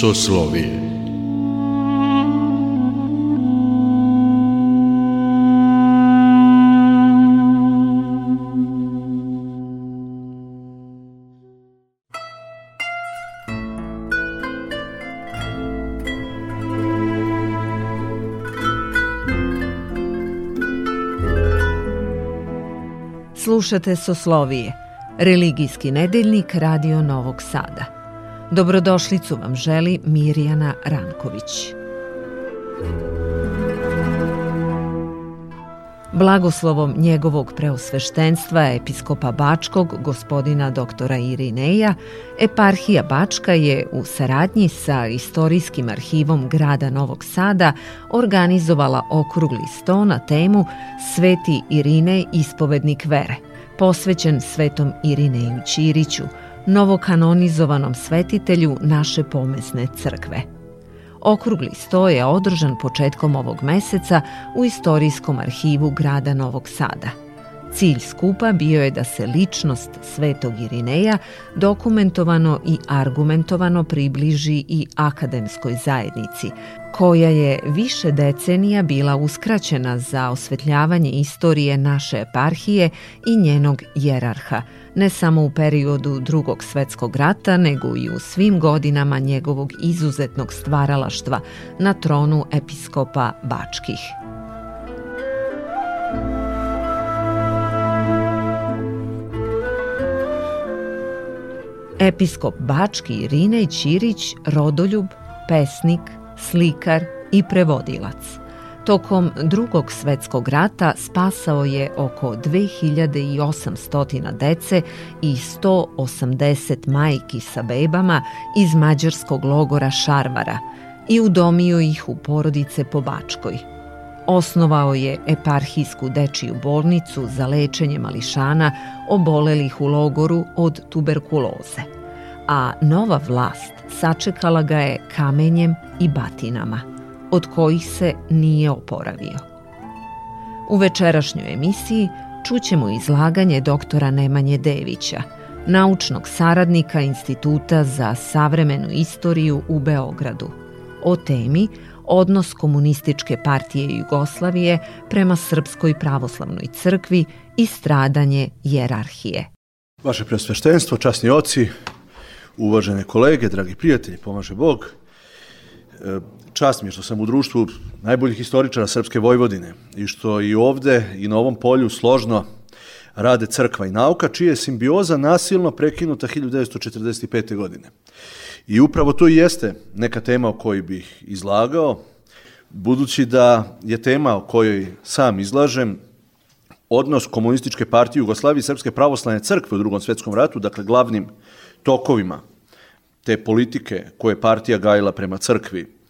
Soslovije Slušate Soslovije, religijski nedeljnik Radio Novog Sada. Dobrodošlicu vam želi Mirjana Ranković. Blagoslovom njegovog preosveštenstva episkopa Bačkog, gospodina doktora Irineja, eparhija Bačka je u saradnji sa Istorijskim arhivom grada Novog Sada organizovala okrugli sto na temu Sveti Irinej ispovednik vere, posvećen svetom Irineju Ćiriću, novokanonizovanom svetitelju naše pomesne crkve. Okrugli sto je održan početkom ovog meseca u Istorijskom arhivu grada Novog Sada. Cilj skupa bio je da se ličnost Svetog Irineja dokumentovano i argumentovano približi i akademskoj zajednici, koja je više decenija bila uskraćena za osvetljavanje istorije naše eparhije i njenog jerarha – ne samo u periodu drugog svetskog rata, nego i u svim godinama njegovog izuzetnog stvaralaštva na tronu episkopa Bačkih. Episkop Bački Irinej Ćirić, rodoljub, pesnik, slikar i prevodilac – Tokom drugog svetskog rata spasao je oko 2800 dece i 180 majki sa bebama iz mađarskog logora Šarvara i udomio ih u porodice po Bačkoj. Osnovao je eparhijsku dečiju bolnicu za lečenje mališana obolelih u logoru od tuberkuloze, a nova vlast sačekala ga je kamenjem i batinama – od kojih se nije oporavio. U večerašnjoj emisiji čućemo izlaganje doktora Nemanje Devića, naučnog saradnika Instituta za savremenu istoriju u Beogradu, o temi odnos komunističke partije Jugoslavije prema Srpskoj pravoslavnoj crkvi i stradanje jerarhije. Vaše presveštenstvo, časni oci, uvažene kolege, dragi prijatelji, pomaže Bog. E, čast mi je što sam u društvu najboljih historičara Srpske Vojvodine i što i ovde i na ovom polju složno rade crkva i nauka, čija je simbioza nasilno prekinuta 1945. godine. I upravo to i jeste neka tema o kojoj bih izlagao, budući da je tema o kojoj sam izlažem odnos komunističke partije Jugoslavije i Srpske pravoslavne crkve u drugom svetskom ratu, dakle glavnim tokovima te politike koje partija gajila prema crkvi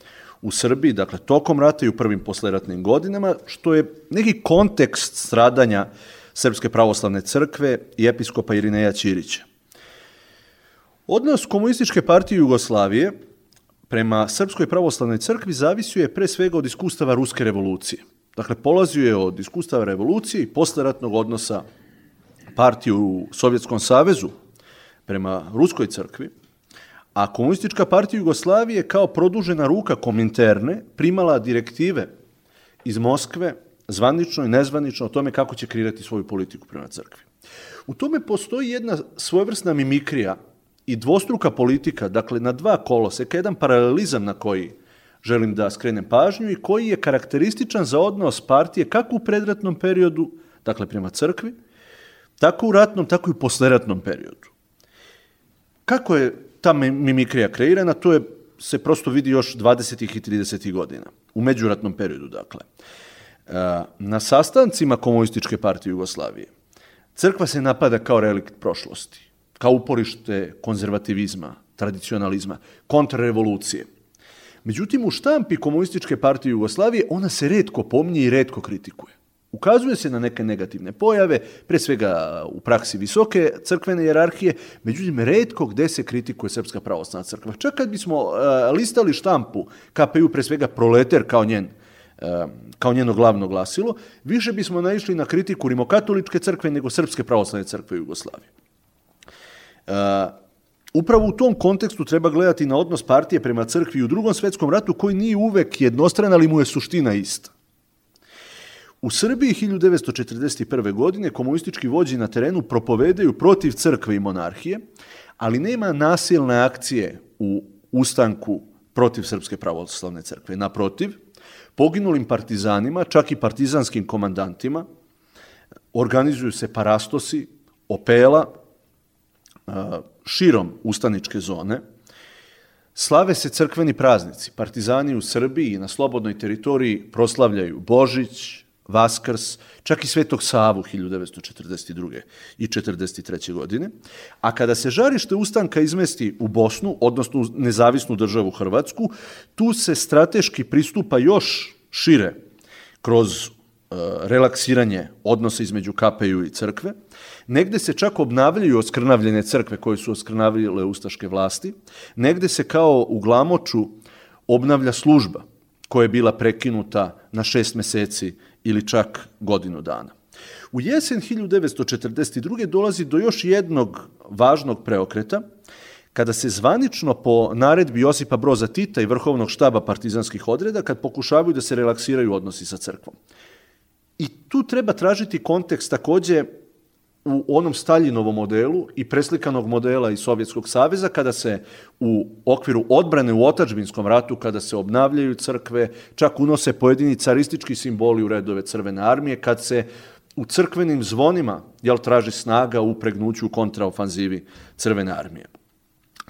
u Srbiji, dakle tokom rata i u prvim posleratnim godinama, što je neki kontekst stradanja Srpske pravoslavne crkve i episkopa Irineja Ćirića. Odnos komunističke partije Jugoslavije prema Srpskoj pravoslavnoj crkvi zavisuje pre svega od iskustava Ruske revolucije. Dakle, polazio je od iskustava revolucije i posleratnog odnosa partije u Sovjetskom savezu prema Ruskoj crkvi, a komunistička partija Jugoslavije kao produžena ruka Kominterne primala direktive iz Moskve, zvanično i nezvanično, o tome kako će kreirati svoju politiku prema crkvi. U tome postoji jedna svojevrsna mimikrija i dvostruka politika, dakle na dva koloseka, jedan paralelizam na koji želim da skrenem pažnju i koji je karakterističan za odnos partije kako u predratnom periodu, dakle prema crkvi, tako u ratnom, tako i u posleratnom periodu. Kako je ta mimikrija kreirana, to je, se prosto vidi još 20. i 30. godina, u međuratnom periodu, dakle. E, na sastancima komunističke partije Jugoslavije, crkva se napada kao relikt prošlosti, kao uporište konzervativizma, tradicionalizma, kontrarevolucije. Međutim, u štampi komunističke partije Jugoslavije ona se redko pomnje i redko kritikuje. Ukazuje se na neke negativne pojave, pre svega u praksi visoke crkvene jerarhije, međutim, redko gde se kritikuje Srpska pravoslavna crkva. Čak kad bismo uh, listali štampu KPU, pre svega proleter kao njen uh, kao njeno glavno glasilo, više bismo naišli na kritiku rimokatoličke crkve nego Srpske pravoslavne crkve. Uh, Upravo u tom kontekstu treba gledati na odnos partije prema crkvi u drugom svetskom ratu koji nije uvek jednostran, ali mu je suština ista. U Srbiji 1941. godine komunistički vođi na terenu propovedaju protiv crkve i monarhije, ali nema nasilne akcije u ustanku protiv Srpske pravoslavne crkve. Naprotiv, poginulim partizanima, čak i partizanskim komandantima, organizuju se parastosi, opela, širom ustaničke zone, slave se crkveni praznici. Partizani u Srbiji na slobodnoj teritoriji proslavljaju Božić, Vaskrs, čak i Svetog Savu 1942. i 43. godine. A kada se žarište ustanka izmesti u Bosnu, odnosno u nezavisnu državu Hrvatsku, tu se strateški pristupa još šire kroz relaksiranje odnosa između KPU i crkve. Negde se čak obnavljaju oskrnavljene crkve koje su oskrnavljale ustaške vlasti. Negde se kao u Glamoču obnavlja služba koja je bila prekinuta na šest meseci ili čak godinu dana. U jesen 1942. dolazi do još jednog važnog preokreta, kada se zvanično po naredbi Josipa Broza Tita i Vrhovnog štaba partizanskih odreda, kad pokušavaju da se relaksiraju odnosi sa crkvom. I tu treba tražiti kontekst takođe u onom Staljinovom modelu i preslikanog modela iz Sovjetskog saveza, kada se u okviru odbrane u otačbinskom ratu, kada se obnavljaju crkve, čak unose pojedini caristički simboli u redove Crvene armije, kad se u crkvenim zvonima jel, traži snaga u pregnuću kontraofanzivi Crvene armije.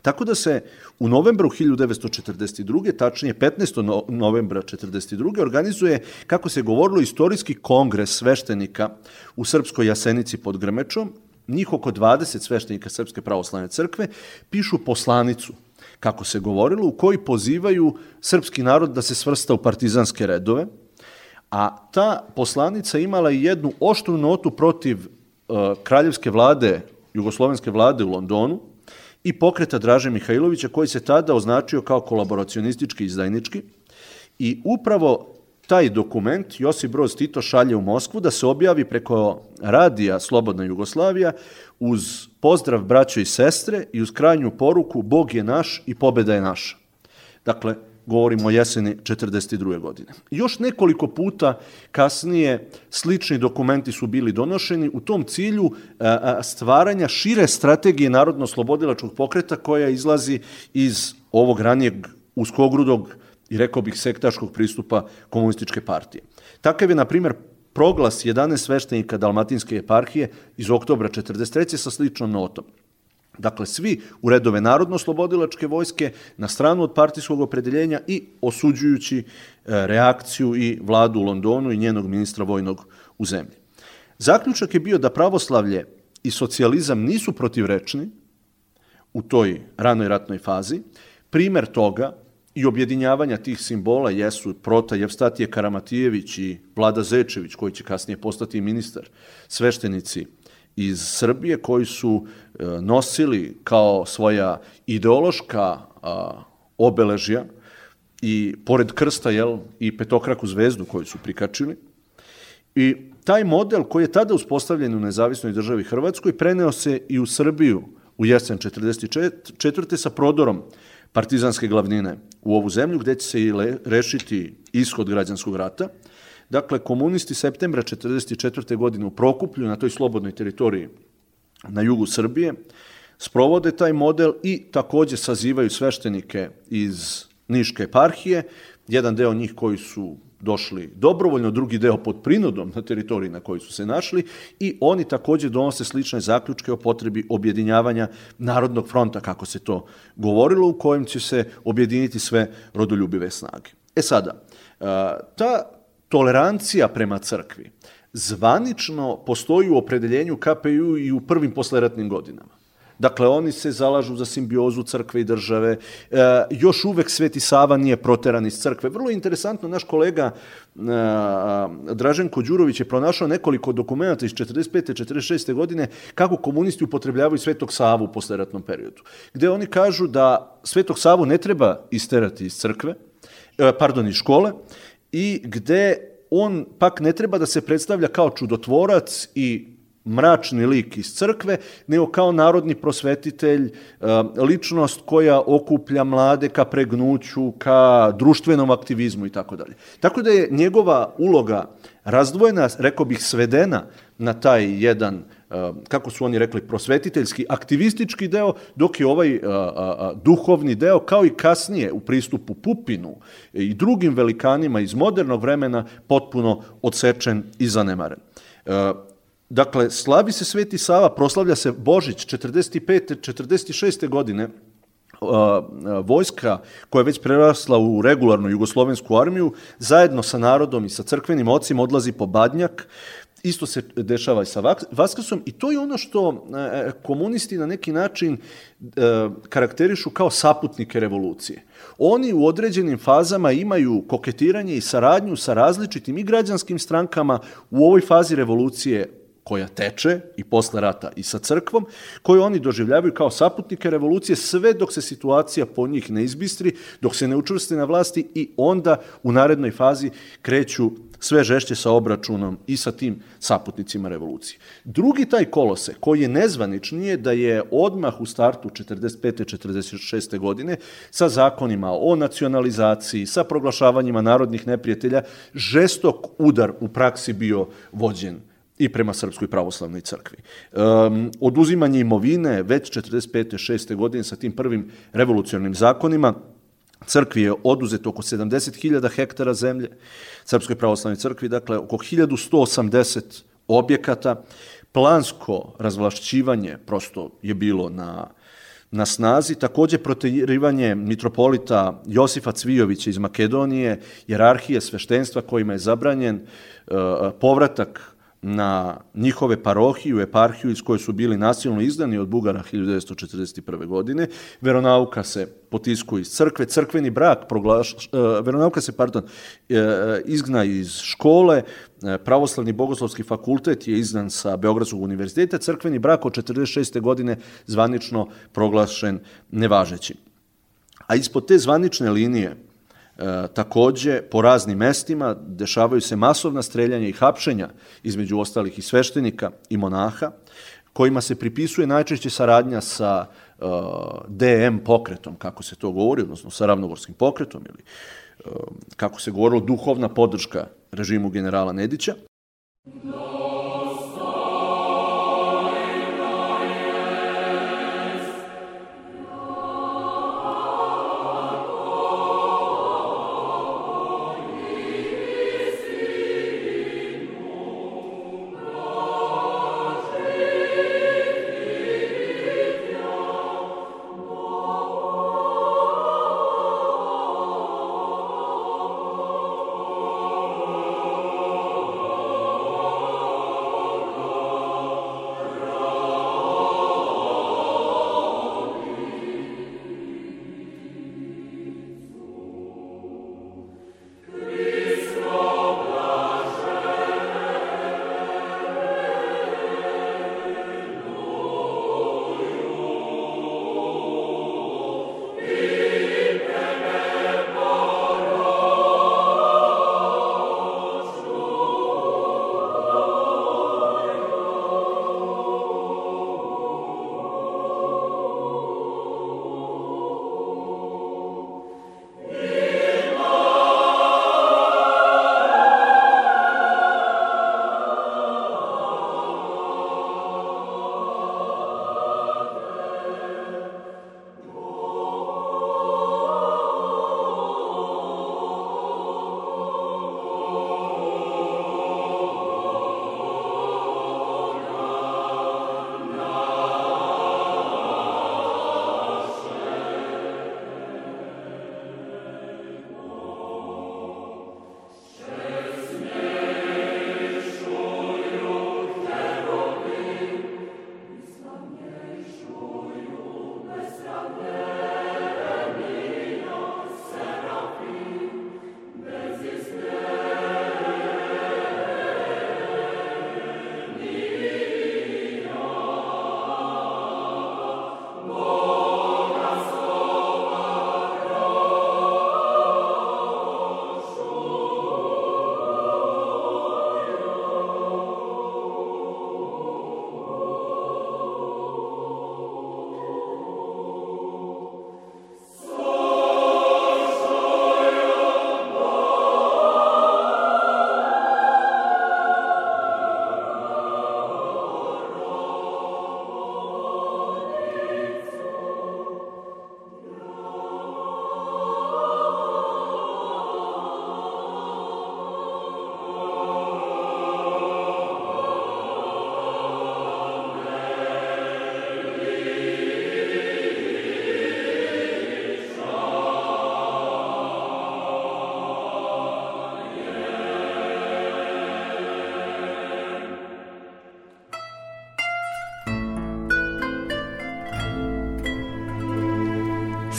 Tako da se u novembru 1942. tačnije 15. novembra 1942. organizuje, kako se govorilo, istorijski kongres sveštenika u Srpskoj Jasenici pod Grmečom. Njih oko 20 sveštenika Srpske pravoslavne crkve pišu poslanicu, kako se govorilo, u kojoj pozivaju srpski narod da se svrsta u partizanske redove, a ta poslanica imala i jednu oštru notu protiv uh, kraljevske vlade, jugoslovenske vlade u Londonu, i pokreta Draže Mihajlovića koji se tada označio kao kolaboracionistički izdajnički i upravo taj dokument Josip Broz Tito šalje u Moskvu da se objavi preko radija Slobodna Jugoslavija uz pozdrav braćo i sestre i uz krajnju poruku Bog je naš i pobeda je naša. Dakle, govorimo o jeseni 42. godine. Još nekoliko puta kasnije slični dokumenti su bili donošeni u tom cilju stvaranja šire strategije narodno-slobodilačkog pokreta koja izlazi iz ovog ranijeg uskogrudog i rekao bih sektaškog pristupa komunističke partije. Takav je, na primjer, proglas 11 sveštenika Dalmatinske eparhije iz oktobra 43. sa sličnom notom. Dakle, svi u redove Narodno-slobodilačke vojske na stranu od partijskog opredeljenja i osuđujući e, reakciju i vladu u Londonu i njenog ministra vojnog u zemlji. Zaključak je bio da pravoslavlje i socijalizam nisu protivrečni u toj ranoj ratnoj fazi. Primer toga i objedinjavanja tih simbola jesu Prota Jevstatije Karamatijević i Vlada Zečević, koji će kasnije postati ministar, sveštenici iz Srbije koji su nosili kao svoja ideološka obeležja i pored krsta jel, i petokraku zvezdu koju su prikačili. I taj model koji je tada uspostavljen u nezavisnoj državi Hrvatskoj preneo se i u Srbiju u jesen 44. sa prodorom partizanske glavnine u ovu zemlju gde će se i rešiti ishod građanskog rata – Dakle, komunisti septembra 1944. godine u Prokuplju, na toj slobodnoj teritoriji na jugu Srbije, sprovode taj model i takođe sazivaju sveštenike iz Niške eparhije, jedan deo njih koji su došli dobrovoljno, drugi deo pod prinudom na teritoriji na kojoj su se našli i oni takođe donose slične zaključke o potrebi objedinjavanja Narodnog fronta, kako se to govorilo, u kojem će se objediniti sve rodoljubive snage. E sada, ta tolerancija prema crkvi zvanično postoji u opredeljenju KPU i u prvim posleratnim godinama. Dakle, oni se zalažu za simbiozu crkve i države. E, još uvek Sveti Sava nije proteran iz crkve. Vrlo interesantno, naš kolega e, Draženko Đurović je pronašao nekoliko dokumenta iz 45. 46. godine kako komunisti upotrebljavaju Svetog Savu u posleratnom periodu. Gde oni kažu da Svetog Savu ne treba isterati iz crkve, e, pardon, iz škole, i gde on pak ne treba da se predstavlja kao čudotvorac i mračni lik iz crkve, nego kao narodni prosvetitelj, e, ličnost koja okuplja mlade ka pregnuću, ka društvenom aktivizmu i tako dalje. Tako da je njegova uloga razdvojena, rekao bih, svedena na taj jedan kako su oni rekli, prosvetiteljski, aktivistički deo, dok je ovaj a, a, duhovni deo, kao i kasnije u pristupu Pupinu i drugim velikanima iz modernog vremena, potpuno odsečen i zanemaren. Dakle, slavi se Sveti Sava, proslavlja se Božić 45. 46. godine, vojska koja je već prerasla u regularnu jugoslovensku armiju, zajedno sa narodom i sa crkvenim ocima odlazi po Badnjak, Isto se dešava i sa Vaskrsom i to je ono što e, komunisti na neki način e, karakterišu kao saputnike revolucije. Oni u određenim fazama imaju koketiranje i saradnju sa različitim i građanskim strankama u ovoj fazi revolucije koja teče i posle rata i sa crkvom, koju oni doživljavaju kao saputnike revolucije sve dok se situacija po njih ne izbistri, dok se ne učvrste na vlasti i onda u narednoj fazi kreću sve žešće sa obračunom i sa tim saputnicima revolucije. Drugi taj kolose, koji je nezvanični, je da je odmah u startu 45. 46. godine sa zakonima o nacionalizaciji, sa proglašavanjima narodnih neprijatelja, žestok udar u praksi bio vođen i prema Srpskoj pravoslavnoj crkvi. Um, oduzimanje imovine već 45. 6. godine sa tim prvim revolucionarnim zakonima, crkvi je oduzeto oko 70.000 hektara zemlje, Srpskoj pravoslavnoj crkvi, dakle oko 1180 objekata, plansko razvlašćivanje prosto je bilo na na snazi, takođe proterivanje mitropolita Josifa Cvijovića iz Makedonije, jerarhije sveštenstva kojima je zabranjen uh, povratak na njihove parohiju, eparhiju iz koje su bili nasilno izdani od Bugara 1941. godine. Veronauka se potiskuje iz crkve, crkveni brak proglaš, uh, veronauka se, pardon, uh, izgna iz škole, uh, pravoslavni bogoslovski fakultet je izdan sa Beogradskog univerziteta, crkveni brak od 46. godine zvanično proglašen nevažećim. A ispod te zvanične linije E, takođe, po raznim mestima dešavaju se masovna streljanja i hapšenja između ostalih i sveštenika i monaha, kojima se pripisuje najčešće saradnja sa e, DM pokretom, kako se to govori, odnosno sa ravnogorskim pokretom, ili uh, kako se govorilo, duhovna podrška režimu generala Nedića. No.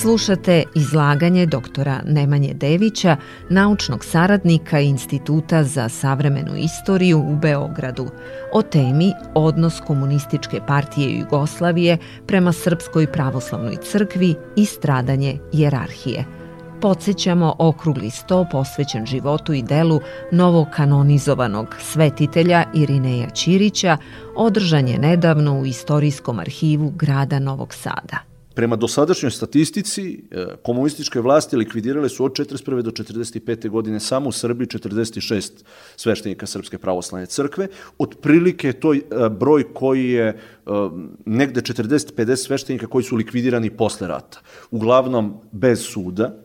Slušate izlaganje doktora Nemanje Devića, naučnog saradnika Instituta za savremenu istoriju u Beogradu, o temi Odnos komunističke partije Jugoslavije prema Srpskoj pravoslavnoj crkvi i stradanje jerarhije. Podsećamo okrugli sto posvećen životu i delu novokanonizovanog svetitelja Irineja Ćirića, održan je nedavno u Istorijskom arhivu grada Novog Sada. Prema dosadašnjoj statistici, e, komunističke vlasti likvidirale su od 41. do 45. godine samo u Srbiji 46 sveštenika Srpske pravoslavne crkve. Otprilike to je broj koji je e, negde 40-50 sveštenika koji su likvidirani posle rata. Uglavnom bez suda.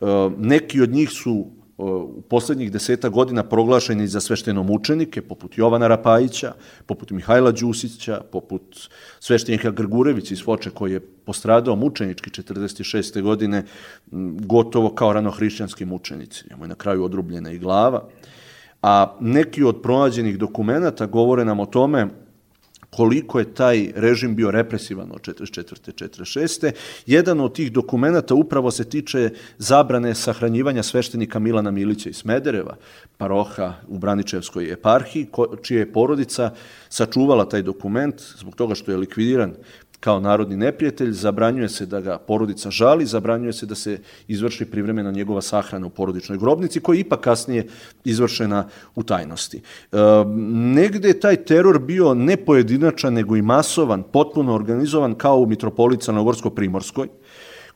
E, neki od njih su u poslednjih deseta godina proglašeni za svešteno mučenike, poput Jovana Rapajića, poput Mihajla Đusića, poput sveštenika Grgurevića iz Foče, koji je postradao mučenički 46. godine, gotovo kao ranohrišćanski mučenici. Njemu je na kraju odrubljena i glava. A neki od pronađenih dokumenta govore nam o tome koliko je taj režim bio represivan od 44. 46. Jedan od tih dokumenta upravo se tiče zabrane sahranjivanja sveštenika Milana Milića iz Smedereva, paroha u Braničevskoj eparhiji, čija je porodica sačuvala taj dokument zbog toga što je likvidiran kao narodni neprijatelj, zabranjuje se da ga porodica žali, zabranjuje se da se izvrši privremena njegova sahrana u porodičnoj grobnici, koja je ipak kasnije izvršena u tajnosti. E, negde je taj teror bio ne pojedinačan, nego i masovan, potpuno organizovan kao u mitropolica Crnogorsko-Primorskoj,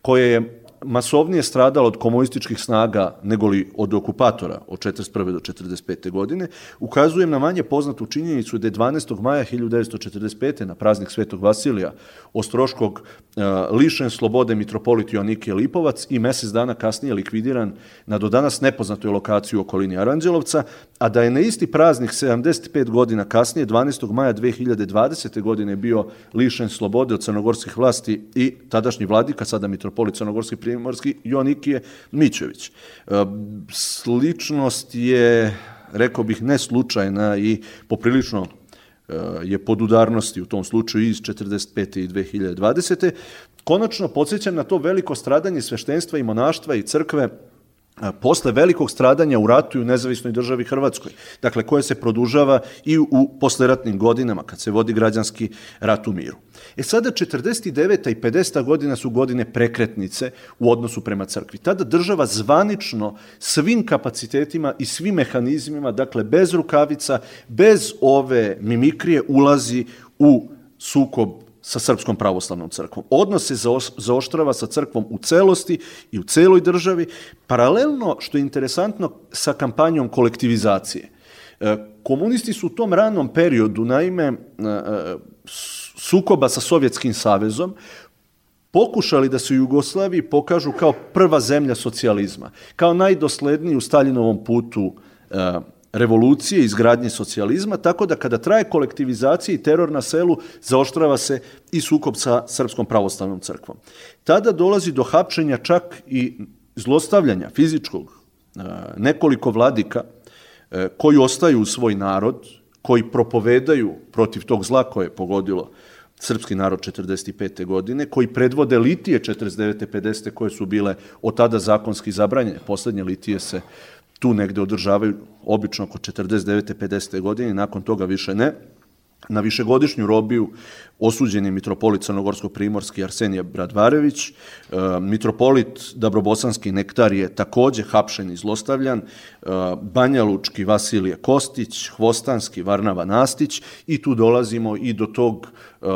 koje je masovnije stradalo od komunističkih snaga nego li od okupatora od 41. do 45. godine, ukazujem na manje poznatu činjenicu da je 12. maja 1945. na praznik Svetog Vasilija Ostroškog e, lišen slobode mitropolit Jonike Lipovac i mesec dana kasnije likvidiran na do danas nepoznatoj lokaciji u okolini Aranđelovca, a da je na isti praznik 75 godina kasnije, 12. maja 2020. godine bio lišen slobode od crnogorskih vlasti i tadašnji vladika, sada mitropolit crnogorski primorski, Jonikije Mićević. E, sličnost je, rekao bih, neslučajna i poprilično e, je podudarnosti u tom slučaju iz 45. i 2020. Konačno podsjećam na to veliko stradanje sveštenstva i monaštva i crkve posle velikog stradanja u ratu i u nezavisnoj državi Hrvatskoj, dakle koje se produžava i u posleratnim godinama kad se vodi građanski rat u miru. E sada 49. i 50. godina su godine prekretnice u odnosu prema crkvi. Tada država zvanično svim kapacitetima i svim mehanizmima, dakle bez rukavica, bez ove mimikrije ulazi u sukob sa Srpskom pravoslavnom crkvom. Odnos se zaoštrava sa crkvom u celosti i u celoj državi, paralelno, što je interesantno, sa kampanjom kolektivizacije. E, komunisti su u tom ranom periodu, naime, e, e, sukoba sa Sovjetskim savezom, pokušali da se Jugoslaviji pokažu kao prva zemlja socijalizma, kao najdosledniji u Staljinovom putu revolucije, izgradnje socijalizma, tako da kada traje kolektivizacija i teror na selu, zaoštrava se i sukob sa Srpskom pravoslavnom crkvom. Tada dolazi do hapšenja čak i zlostavljanja fizičkog e, nekoliko vladika e, koji ostaju u svoj narod, koji propovedaju protiv tog zla koje je pogodilo srpski narod 45. godine, koji predvode litije 49. 50. koje su bile od tada zakonski zabranjene. Poslednje litije se tu negde održavaju obično oko 49. 50. godine, nakon toga više ne. Na višegodišnju robiju osuđen je mitropolit Crnogorsko-Primorski Arsenije Bradvarević, e, mitropolit Dabrobosanski Nektar je takođe hapšen i zlostavljan, e, Banja Lučki Vasilije Kostić, Hvostanski Varnava Nastić i tu dolazimo i do tog e,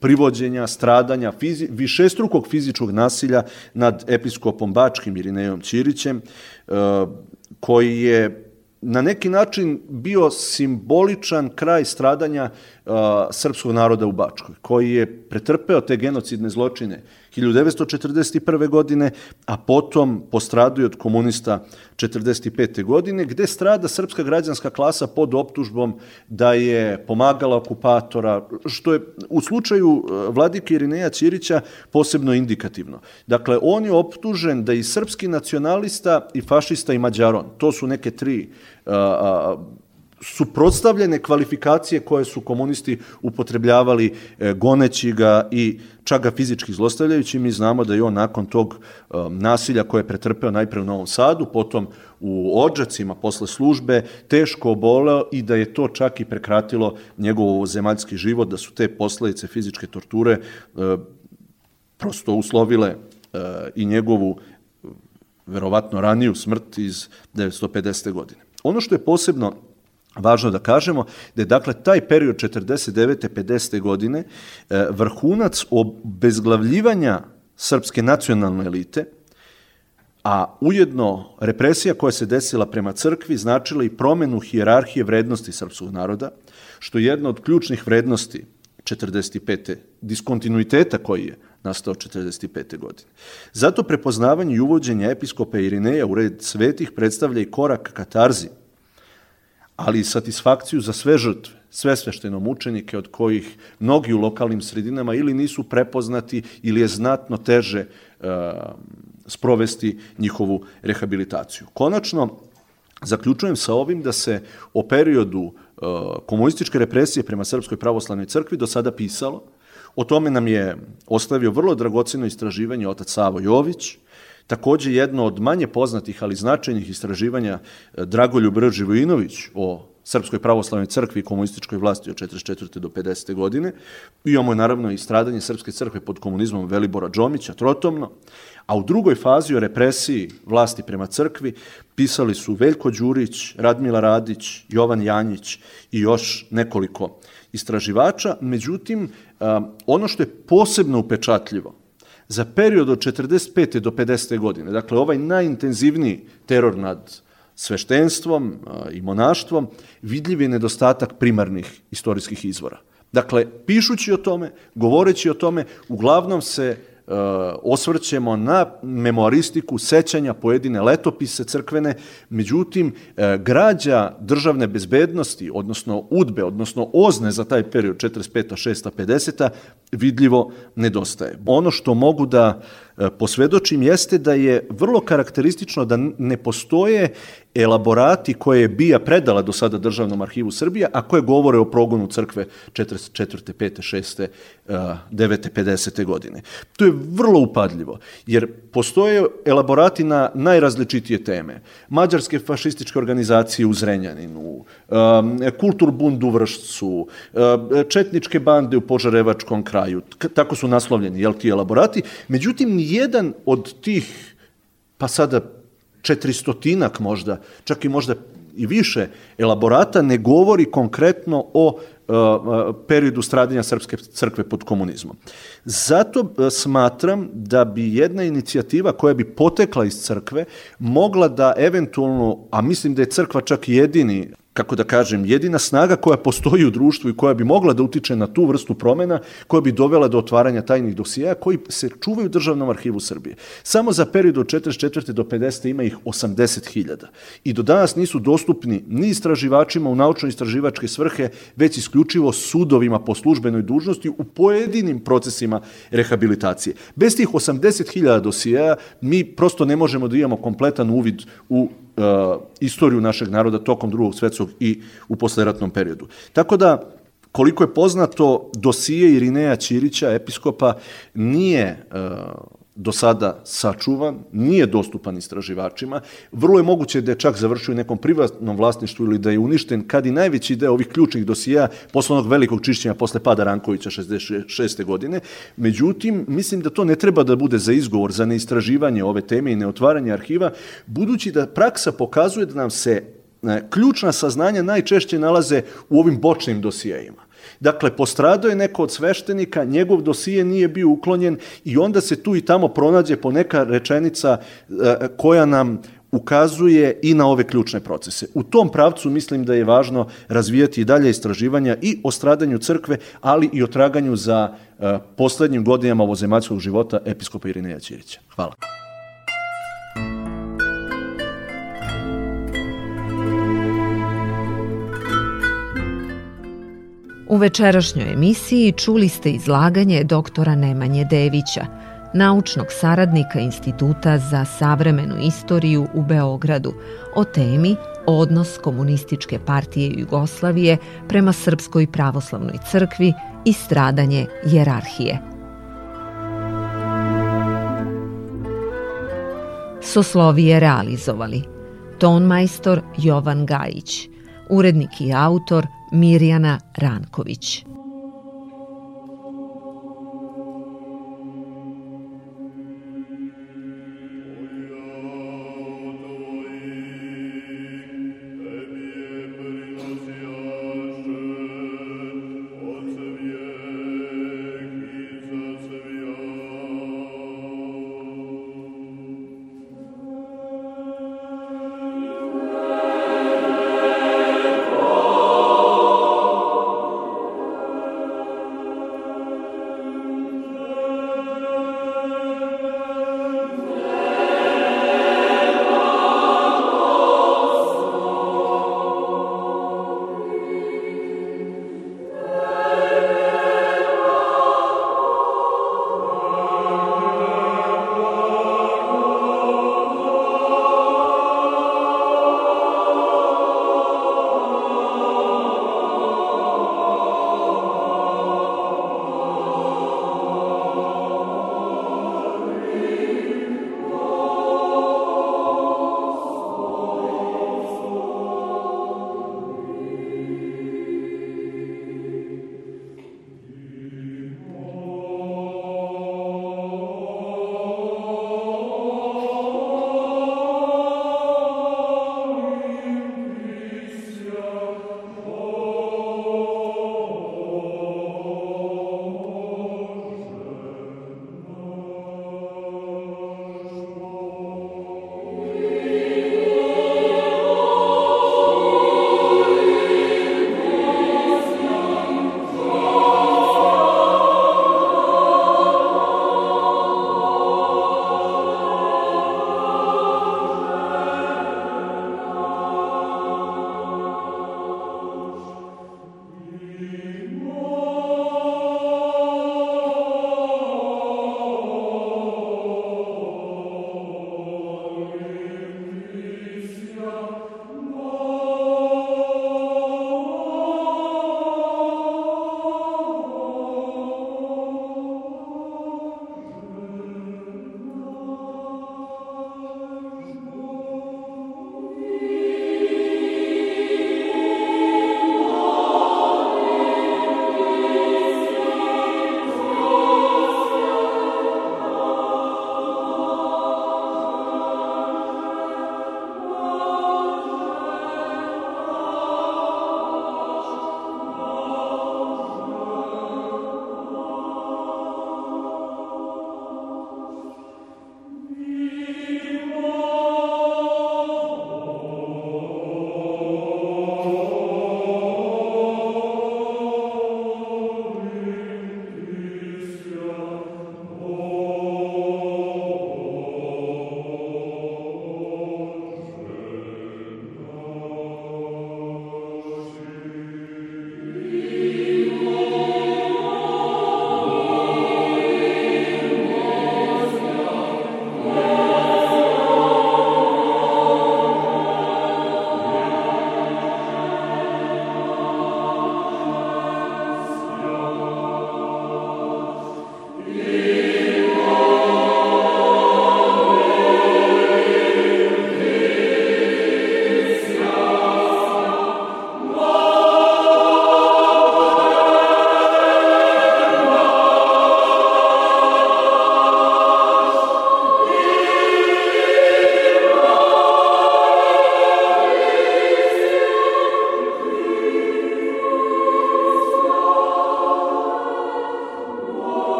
privođenja, stradanja, fizi, višestrukog fizičkog nasilja nad episkopom Bačkim Irinejom Ćirićem, koji je na neki način bio simboličan kraj stradanja uh, srpskog naroda u Bačkoj, koji je pretrpeo te genocidne zločine 1941. godine, a potom postradio od komunista 45. godine, gde strada srpska građanska klasa pod optužbom da je pomagala okupatora, što je u slučaju uh, vladike Irineja Ćirića posebno indikativno. Dakle, on je optužen da i srpski nacionalista i fašista i mađaron. To su neke tri uh, suprotstavljene kvalifikacije koje su komunisti upotrebljavali e, goneći ga i čak ga fizički zlostavljajući. Mi znamo da je on nakon tog e, nasilja koje je pretrpeo najpre u Novom Sadu, potom u Odžacima posle službe, teško oboleo i da je to čak i prekratilo njegov zemaljski život, da su te posledice fizičke torture e, prosto uslovile i njegovu verovatno raniju smrt iz 1950. godine. Ono što je posebno Važno da kažemo da je dakle taj period 49. 50. godine e, vrhunac obezglavljivanja srpske nacionalne elite, a ujedno represija koja se desila prema crkvi značila i promenu hijerarhije vrednosti srpskog naroda, što je jedna od ključnih vrednosti 45. diskontinuiteta koji je nastao 45. godine. Zato prepoznavanje i uvođenje episkopa Irineja u red svetih predstavlja i korak katarzi ali i satisfakciju za sve žrtve, sve svešteno mučenike od kojih mnogi u lokalnim sredinama ili nisu prepoznati ili je znatno teže uh, sprovesti njihovu rehabilitaciju. Konačno, zaključujem sa ovim da se o periodu uh, komunističke represije prema Srpskoj pravoslavnoj crkvi do sada pisalo. O tome nam je ostavio vrlo dragoceno istraživanje otac Savo Jović, Takođe, jedno od manje poznatih, ali značajnih istraživanja e, Dragoljub R. O Srpskoj pravoslavnoj crkvi i komunističkoj vlasti od 44. do 50. godine. Imamo je naravno i stradanje Srpske crkve pod komunizmom Velibora Džomića, trotomno, a u drugoj fazi o represiji vlasti prema crkvi pisali su Veljko Đurić, Radmila Radić, Jovan Janjić i još nekoliko istraživača. Međutim, ono što je posebno upečatljivo za period od 45. do 50. godine, dakle ovaj najintenzivniji teror nad sveštenstvom i monaštvom, vidljiv je nedostatak primarnih istorijskih izvora. Dakle, pišući o tome, govoreći o tome, uglavnom se osvrćemo na memoaristiku sećanja pojedine letopise crkvene, međutim, eh, građa državne bezbednosti, odnosno udbe, odnosno ozne za taj period 45. 6. 50. vidljivo nedostaje. Ono što mogu da E, posvedočim jeste da je vrlo karakteristično da ne postoje elaborati koje je BIA predala do sada Državnom arhivu Srbije, a koje govore o progonu crkve 44. 5. 6. 9. 50. godine. To je vrlo upadljivo, jer postoje elaborati na najrazličitije teme. Mađarske fašističke organizacije u Zrenjaninu, Kulturbund u Vršcu, Četničke bande u Požarevačkom kraju, tako su naslovljeni jel, ti elaborati. Međutim, jedan od tih, pa sada četristotinak možda, čak i možda i više elaborata ne govori konkretno o uh, periodu stradanja Srpske crkve pod komunizmom. Zato uh, smatram da bi jedna inicijativa koja bi potekla iz crkve mogla da eventualno, a mislim da je crkva čak jedini kako da kažem, jedina snaga koja postoji u društvu i koja bi mogla da utiče na tu vrstu promena, koja bi dovela do otvaranja tajnih dosijeja koji se čuvaju u Državnom arhivu Srbije. Samo za period od 44. do 50. ima ih 80.000 i do danas nisu dostupni ni istraživačima u naučno-istraživačke svrhe, već isključivo sudovima po službenoj dužnosti u pojedinim procesima rehabilitacije. Bez tih 80.000 dosijeja mi prosto ne možemo da imamo kompletan uvid u uh, istoriju našeg naroda tokom drugog svetskog i u posleratnom periodu. Tako da, koliko je poznato, dosije Irineja Ćirića, episkopa, nije uh, do sada sačuvan, nije dostupan istraživačima. Vrlo je moguće da je čak završio u nekom privatnom vlasništvu ili da je uništen kad i najveći deo ovih ključnih dosija posle onog velikog čišćenja posle pada Rankovića 66. godine. Međutim, mislim da to ne treba da bude za izgovor, za neistraživanje ove teme i neotvaranje arhiva, budući da praksa pokazuje da nam se e, ključna saznanja najčešće nalaze u ovim bočnim dosijejima. Dakle, postradao je neko od sveštenika, njegov dosije nije bio uklonjen i onda se tu i tamo pronađe po neka rečenica e, koja nam ukazuje i na ove ključne procese. U tom pravcu mislim da je važno razvijati i dalje istraživanja i o stradanju crkve, ali i o traganju za e, poslednjim godinama ovozemaljskog života episkopa Irineja Ćirića. Hvala. U večerašnjoj emisiji čuli ste izlaganje doktora Nemanje Devića, naučnog saradnika Instituta za savremenu istoriju u Beogradu, o temi odnos Komunističke partije Jugoslavije prema Srpskoj pravoslavnoj crkvi i stradanje jerarhije. Soslovije realizovali Tonmajstor Jovan Gajić, urednik i autor Mirjana Ranković.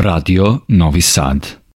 Radio Novi Sad